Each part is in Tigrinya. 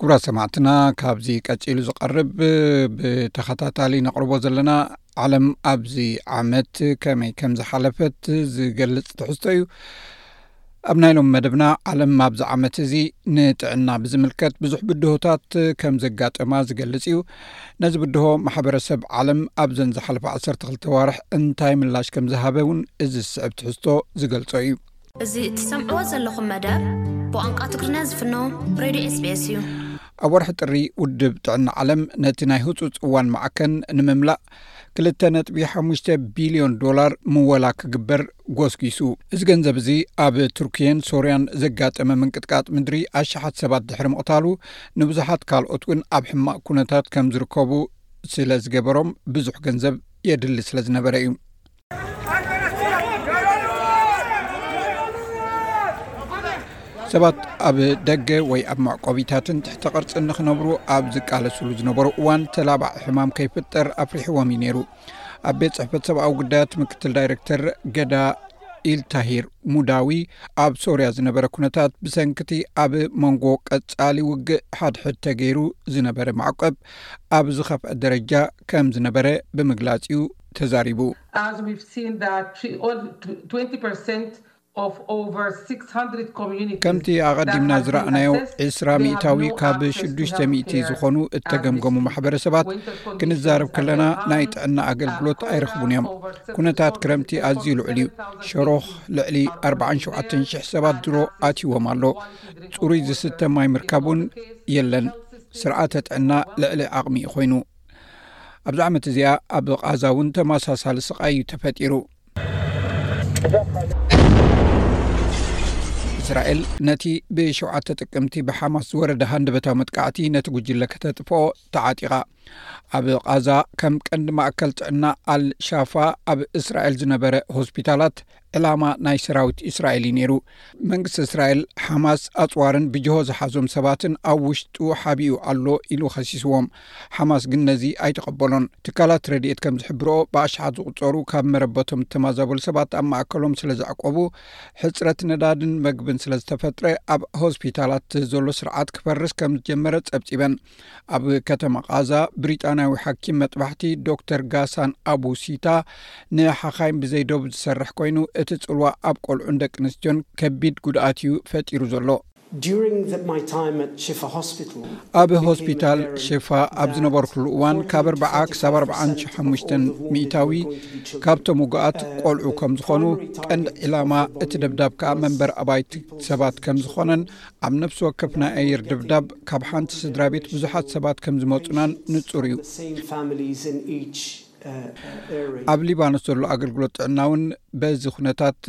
ክብራት ሰማዕትና ካብዚ ቀጺሉ ዝቐርብ ብተኸታታሊ ነቕርቦ ዘለና ዓለም ኣብዚ ዓመት ከመይ ከም ዝሓለፈት ዝገልጽ ትሕዝቶ እዩ ኣብ ናይ ሎም መደብና ዓለም ኣብዚ ዓመት እዚ ንጥዕና ብዝምልከት ብዙሕ ብድሆታት ከም ዘጋጠማ ዝገልጽ እዩ ነዚ ብድሆ ማሕበረሰብ ዓለም ኣብዘን ዝሓለፋ ዓሰርተ ክልተ ኣዋርሕ እንታይ ምላሽ ከም ዝሃበ እውን እዚ ዝስዕብ ትሕዝቶ ዝገልጾ እዩ። እዚ እትሰምዕዎ ዘለኹም መደብ ብቋንቋ ትግርኛ ዝፍኖ ሬድዮ ኤስቢኤስ እዩ። ኣብ ወርሒ ጥሪ ውድብ ጥዕና ዓለም ነቲ ናይ ህጹጽ እዋን ማዕከን ንምምላእ ክልተ ነጥቢ ሓሙሽተ ቢልዮን ዶላር ምወላ ክግበር ጎስጒሱ። እዚ ገንዘብ እዚ ኣብ ቱርክየን ሶርያን ዘጋጠመ ምንቅጥቃጥ ምድሪ ኣሽሓት ሰባት ድሕሪ ምቕታሉ ንብዙሓት ካልኦት እውን ኣብ ሕማቕ ኩነታት ከም ዝርከቡ ስለ ዝገበሮም ብዙሕ ገንዘብ የድሊ ስለ ዝነበረ እዩ። ሰባት ኣብ ደገ ወይ ኣብ መዕቆቢታትን ትሕተ ቅርፂ ንክነብሩ ኣብ ዝቃለስሉ ዝነበሩ እዋን ተላባዕ ሕማም ከይፍጠር ኣፍሪሕዎም እዩ ነይሩ ኣብ ቤት ፅሕፈት ሰብኣዊ ጉዳያት ምክትል ዳይረክተር ገዳ ኢልታሂር ሙዳዊ ኣብ ሶርያ ዝነበረ ኩነታት ብሰንኪቲ ኣብ መንጎ ቀፃሊ ውግእ ሓድሕድ ተገይሩ ዝነበረ ማዕቀብ ኣብ ዝኸፍዐ ደረጃ ከም ዝነበረ ብምግላፅ እዩ ተዛሪቡ። ከምቲ ኣቐዲምና ዝረኣናዮ ዕስራ ሚእታዊ ካብ ሽዱሽተ ሚእቲ ዝኾኑ እተገምገሙ ማሕበረሰባት ክንዛረብ ከለና ናይ ጥዕና ኣገልግሎት ኣይረኽቡን እዮም። ኩነታት ክረምቲ ኣዝዩ ልዑል እዩ። ሸሮኽ ልዕሊ ኣርብዓን ሸውዓተን ሽሕ ሰባት ድሮ ኣትይዎም ኣሎ። ጽሩይ ዝስተ ማይ ምርካብ እውን የለን። ስርዓተ ጥዕና ልዕሊ ዓቕሚ እዩ ኮይኑ። ኣብዚ ዓመት እዚኣ ኣብ ቓዛ እውን ተመሳሳሊ ስቓይ እዩ ተፈጢሩ እስራኤል ነቲ ብሸተ ጥቅምቲ ብሓማስ ዝወረደ ሃንደበታዊ መጥቃዕቲ ነቲ ጉጅለ ከተጥፍኦ ተዓጢቓ ኣብ ቓዛ ከም ቀንዲ ማእከል ጥዕና ኣልሻፋ ኣብ እስራኤል ዝነበረ ሆስፒታላት ዕላማ ናይ ሰራዊት እስራኤል እዩ ነይሩ። መንግስቲ እስራኤል ሓማስ ኣፅዋርን ብጅሆ ዝሓዞም ሰባትን ኣብ ውሽጡ ሓቢኡ ኣሎ ኢሉ ኸሲስዎም። ሓማስ ግን ነዚ ኣይተቐበሎን። ትካላት ረድኤት ከም ዝሕብርኦ ብኣሽሓት ዝቑፀሩ ካብ መረበቶም ዝተማዛበሉ ሰባት ኣብ ማእከሎም ስለ ዘዕቆቡ ሕፅረት ነዳድን መግብን ስለ ዝተፈጥረ ኣብ ሆስፒታላት ዘሎ ስርዓት ክፈርስ ከም ዝጀመረ ፀብፂበን። ኣብ ከተማ ቓዛ ብሪጣንያዊ ሓኪም መጥባሕቲ ዶክተር ጋሳን ኣቡ ሲታ ንሓኻይም ብዘይ ዶብ ዝሰርሕ ኮይኑ እቲ ፅልዋ ኣብ ቆልዑን ደቂ ኣንስትዮን ከቢድ ጉድኣት እዩ ፈጢሩ ዘሎ ኣብ ሆስፒታል ሽፋ ኣብ ዝነበርኩሉ እዋን ካብ ኣርበዓ ክሳብ ኣርበዓን ሓሙሽተን ሚእታዊ ካብቶም ውጉኣት ቆልዑ ከም ዝኾኑ ቀንዲ ዒላማ እቲ ደብዳብ ከዓ መንበር ኣባይቲ ሰባት ከም ዝኾነን ኣብ ነፍሲ ወከፍ ናይ ኣየር ደብዳብ ካብ ሓንቲ ስድራቤት ብዙሓት ሰባት ከም ዝመጹናን ንጹር እዩ። ኣብ ሊባኖስ ዘሎ ኣገልግሎት ጥዕና እውን በዚ ኩነታት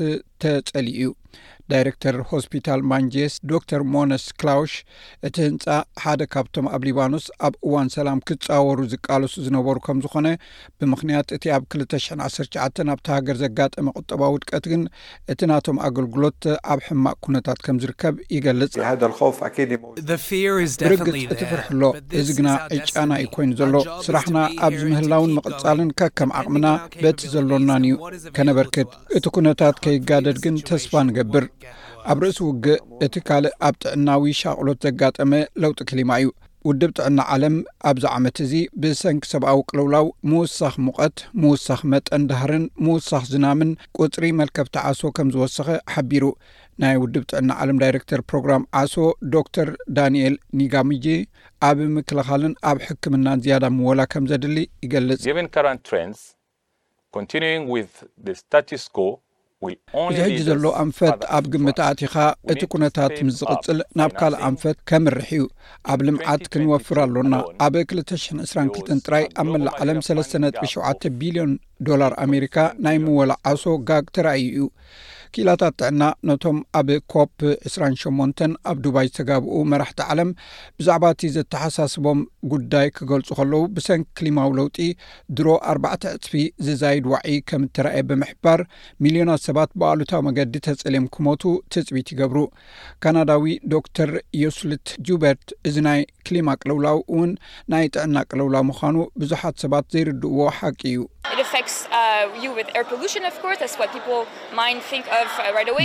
ተጸሊኡ እዩ። ዳይረክተር ሆስፒታል ማንጄስ ዶክተር ሞነስ ክላውሽ እቲ ህንጻ ሓደ ካብቶም ኣብ ሊባኖስ ኣብ እዋን ሰላም ክጻወሩ ዝቃለሱ ዝነበሩ ከም ዝኾነ ብምኽንያት እቲ ኣብ ክልተ ሽሕን ዓሰርተ ትሽዓተን ኣብቲ ሃገር ዘጋጠመ ቁጠባዊ ውድቀት ግን እቲ ናቶም ኣገልግሎት ኣብ ሕማቕ ኩነታት ከም ዝርከብ ይገልጽ። ብርግጽ እቲ ፍርሒ ኣሎ፣ እዚ ግና ዕጫና እዩ ኰይኑ ዘሎ። ስራሕና ኣብዚ ምህላውን ምቕጻልን ከከም ዓቕምና በቲ ዘሎናን እዩ ከነበርክት። እቲ ኩነታት ከይጋደድ ግን ተስፋ ንገብር። ኣብ ርእሲ ውግእ እቲ ካልእ ኣብ ጥዕናዊ ሻቕሎት ዘጋጠመ ለውጢ ክሊማ እዩ። ውድብ ጥዕና ዓለም ኣብዚ ዓመት እዚ ብሰንኪ ሰብኣዊ ቅልውላው ምውሳኽ ሙቐት፣ ምውሳኽ መጠን ዳህርን ምውሳኽ ዝናምን ቁጽሪ መልከፍቲ ዓሶ ከም ዝወሰኸ ሓቢሩ። ናይ ውድብ ጥዕና ዓለም ዳይረክተር ፕሮግራም ዓሶ ዶክተር ዳንኤል ኒጋሚጂ ኣብ ምክልኻልን ኣብ ሕክምናን ዝያዳ ምወላ ከም ዘድሊ ይገልጽ። እዚ ሕጂ ዘሎ ኣንፈት ኣብ ግምት ኣእቲኻ እቲ ኩነታት ምስ ዝቕጽል ናብ ካልእ ኣንፈት ከምርሕ እዩ። ኣብ ልምዓት ክንወፍር ኣሎና። ኣብ ክልተ ሽሕን ዕስራን ክልተን ጥራይ ኣብ መላእ ዓለም ሰለስተ ነጥቢ ሸውዓተ ቢልዮን ዶላር ኣሜሪካ ናይ ምወላ ዓሶ ጋግ ተራእዩ እዩ። ክኢላታት ጥዕና ነቶም ኣብ ኮፕ 28 ኣብ ዱባይ ዝተጋብኡ መራሕቲ ዓለም ብዛዕባ እቲ ዘተሓሳስቦም ጉዳይ ክገልጹ ከለዉ ብሰንኪ ክሊማዊ ለውጢ ድሮ ኣርባዕተ ዕፅፊ ዝዛይድ ዋዒ ከም እተረኣየ ብምሕባር ሚልዮናት ሰባት ብኣሉታዊ መገዲ ተጸልዮም ክሞቱ ትፅቢት ይገብሩ። ካናዳዊ ዶክተር ዮስልት ጁበርት እዚ ናይ ክሊማ ቅልውላው እውን ናይ ጥዕና ቅልውላው ምዃኑ ብዙሓት ሰባት ዘይርድእዎ ሓቂ እዩ።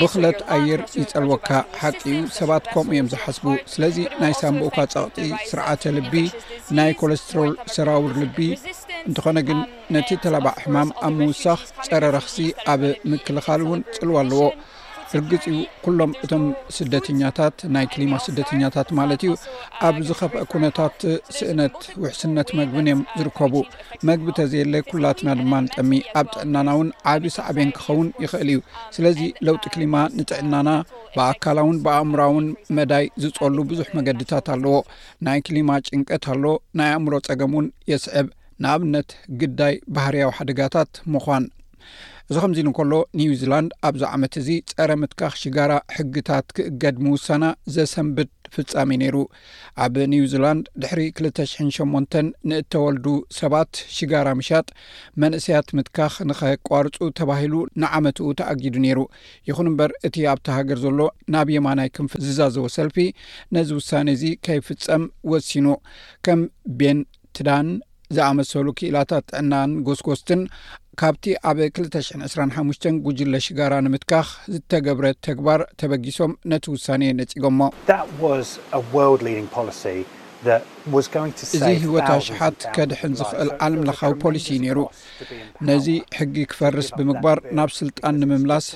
ብኽለት ኣየር ይጸልወካ፣ ሓቂ እዩ፣ ሰባት ከምኡ እዮም ዝሓስቡ። ስለዚ ናይ ሳንቡእካ ጸቕጢ፣ ስርዓተ ልቢ፣ ናይ ኮለስትሮል፣ ሰራውር ልቢ። እንተኾነ ግን ነቲ ተላባዒ ሕማም ኣብ ምውሳኽ፣ ጸረ ረኽሲ ኣብ ምክልኻል እውን ጽልዋ ኣለዎ። ርግፅ እዩ ኩሎም እቶም ስደተኛታት ናይ ክሊማ ስደተኛታት ማለት እዩ ኣብ ዝኸፍአ ኩነታት ስእነት ውሕስነት መግብን እዮም ዝርከቡ መግቢ ተዘየለ ኩላትና ድማ ንጠሚ ኣብ ጥዕናና እውን ዓብ ሳዕቤን ክኸውን ይኽእል እዩ ስለዚ ለውጢ ክሊማ ንጥዕናና ብኣካላውን ብኣእምራውን መዳይ ዝፀሉ ብዙሕ መገድታት ኣለዎ ናይ ክሊማ ጭንቀት ኣሎ ናይ ኣእምሮ ፀገም እውን የስዕብ ንኣብነት ግዳይ ባህርያዊ ሓደጋታት ምዃን እዚ ከምዚ ንከሎ ኒውዚላንድ ኣብዚ ዓመት እዚ ፀረ ምትካኽ ሽጋራ ሕግታት ክእገድ ምውሳና ዘሰንብድ ፍፃሜ ነይሩ ኣብ ኒውዚላንድ ድሕሪ 208 ንእተወልዱ ሰባት ሽጋራ ምሻጥ መንእሰያት ምትካኽ ንኸቋርፁ ተባሂሉ ንዓመትኡ ተኣጊዱ ነይሩ ይኹን እምበር እቲ ኣብቲ ሃገር ዘሎ ናብ የማናይ ክንፍ ዝዛዘወ ሰልፊ ነዚ ውሳኔ እዚ ከይፍፀም ወሲኑ ከም ቤን ትዳን ዝኣመሰሉ ክኢላታት ጥዕናን ጎስጎስትን ካብቲ ኣብ 225 ጉጅለ ሽጋራ ንምትካኽ ዝተገብረ ተግባር ተበጊሶም ነቲ ውሳኔ ነጺጎሞ። እዚ ህይወት ኣሽሓት ከድሕን ዝኽእል ዓለም ለኻዊ ፖሊሲ እዩ ነይሩ። ነዚ ሕጊ ክፈርስ ብምግባር ናብ ስልጣን ንምምላስ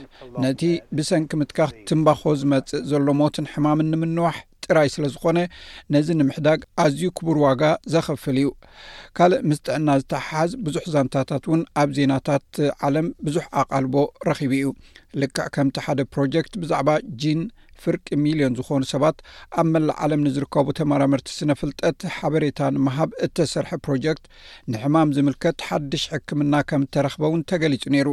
ነቲ ብሰንኪ ምትካኽ ትምባኾ ዝመጽእ ዘሎ ሞትን ሕማምን ንምንዋሕ፣ ጥራይ ስለ ዝኾነ ነዚ ንምሕዳግ ኣዝዩ ክቡር ዋጋ ዘኸፍል እዩ። ካልእ ምስ ጥዕና ዝተሓሓዝ ብዙሕ ዛንታታት እውን ኣብ ዜናታት ዓለም ብዙሕ ኣቓልቦ ረኺቡ እዩ። ልክዕ ከምቲ ሓደ ፕሮጀክት ብዛዕባ ጂን ፍርቂ ሚልዮን ዝኾኑ ሰባት ኣብ መላእ ዓለም ንዝርከቡ ተመራመርቲ ስነ ፍልጠት ሓበሬታ ንምሃብ እተሰርሐ ፕሮጀክት ንሕማም ዝምልከት ሓድሽ ሕክምና ከም እተረኽበ እውን ተገሊጹ ነይሩ።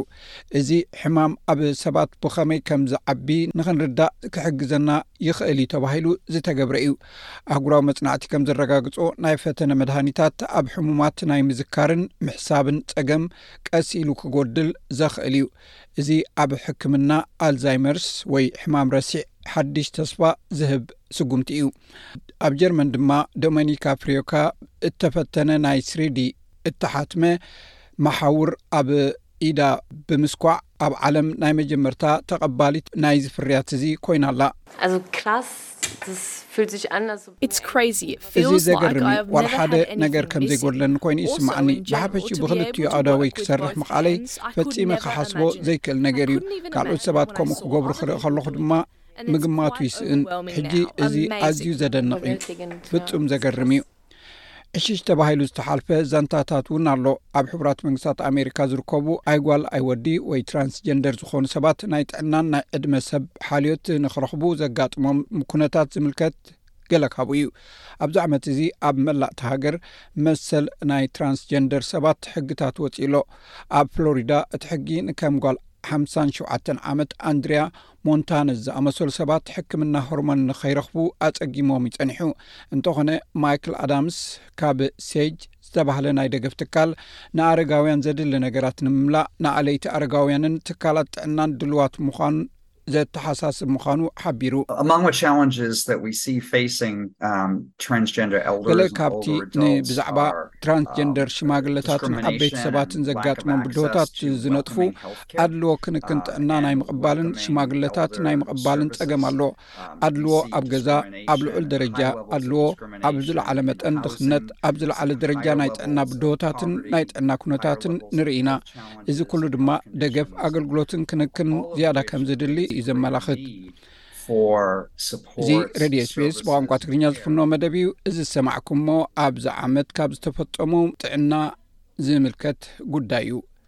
እዚ ሕማም ኣብ ሰባት ብኸመይ ከም ዝዓቢ ንኽንርዳእ ክሕግዘና ይኽእል እዩ ተባሂሉ ዝተገብረ እዩ። ኣህጉራዊ መጽናዕቲ ከም ዘረጋግጾ፣ ናይ ፈተነ መድሃኒታት ኣብ ሕሙማት ናይ ምዝካርን ምሕሳብን ጸገም ቀስ ኢሉ ክጎድል ዘኽእል እዩ። እዚ ኣብ ሕክምና ኣልዛይመርስ ወይ ሕማም ረሲዕ ሓድሽ ተስፋ ዝህብ ስጉምቲ እዩ። ኣብ ጀርመን ድማ ዶመኒካ ፍሬዮካ እተፈተነ ናይ ስሪዲ እተሓትመ መሓውር ኣብ ኢዳ ብምስኳዕ ኣብ ዓለም ናይ መጀመርታ ተቐባሊት ናይዚ ፍርያት እዚ ኮይና ኣላ። እዚ ዘገርም እዩ፣ ዋላ ሓደ ነገር ከም ዘይጎድለኒ ኮይኑ እዩ ዝስምዓኒ። ብሓፈሽኡ ብኽልቲኡ ኣእዳወይ ክሰርሕ ምኽኣለይ ፈጺመ ክሓስቦ ዘይክእል ነገር እዩ፣ ካልኦት ሰባት ከምኡ ክገብሩ ክርኢ ከለኹ ድማ። ምግማቱ ይስእን ሕጂ እዚ ኣዝዩ ዘደንቕ እዩ ፍጹም ዘገርም እዩ ዕሽሽ ተባሂሉ ዝተሓልፈ ዛንታታት እውን ኣሎ ኣብ ሕቡራት መንግስታት ኣሜሪካ ዝርከቡ ኣይጓል ኣይወዲ ወይ ትራንስጀንደር ዝኾኑ ሰባት ናይ ጥዕናን ናይ ዕድመ ሰብ ሓልዮት ንክረኽቡ ዘጋጥሞም ኩነታት ዝምልከት ገለ ካብኡ እዩ ኣብዚ ዓመት እዚ ኣብ መላእቲ ሃገር መሰል ናይ ትራንስጀንደር ሰባት ሕግታት ወፂ ኣሎ ኣብ ፍሎሪዳ እቲ ሕጊ ንከም ጓል ሓምሳን ሸውዓተን ዓመት ኣንድርያ ሞንታነዝ ዝኣመሰሉ ሰባት ሕክምና ሆርሞን ንኸይረኽቡ ኣጸጊምዎም እዩ ጸኒሑ። እንተዀነ፣ ማይክል ኣዳምስ ካብ ሴጅ ዝተባህለ ናይ ደገፍ ትካል፣ ንኣረጋውያን ዘድሊ ነገራት ንምምላእ ንኣለይቲ ኣረጋውያንን ትካላት ጥዕናን ድሉዋት ምዃን ዘተሓሳስብ ምዃኑ ሓቢሩ። ገለ ካብቲ ንብዛዕባ ትራንስጀንደር ሽማግለታትን ዓበይቲ ሰባትን ዘጋጥሞም ብድሆታት ዝነጥፉ ኣድልዎ ክንክን ጥዕና ናይ ምቕባልን ሽማግለታት ናይ ምቕባልን ጸገም ኣሎ ኣድልዎ ኣብ ገዛ ኣብ ልዑል ደረጃ ኣድልዎ ኣብ ዝለዓለ መጠን ድኽነት ኣብ ዝለዓለ ደረጃ ናይ ጥዕና ብድሆታትን ናይ ጥዕና ኩነታትን ንርኢ ኢና እዚ ኩሉ ድማ ደገፍ ኣገልግሎትን ክንክን ዝያዳ ከም ዝድሊ እዩ ዘመላኽት እዚ ሬድዮ ስፔስ ብቋንቋ ትግርኛ ዝፍኖ መደብ እዩ እዚ ዝሰማዕኩምሞ ኣብዚ ዓመት ካብ ዝተፈጸሙ ጥዕና ዝምልከት ጉዳይ እዩ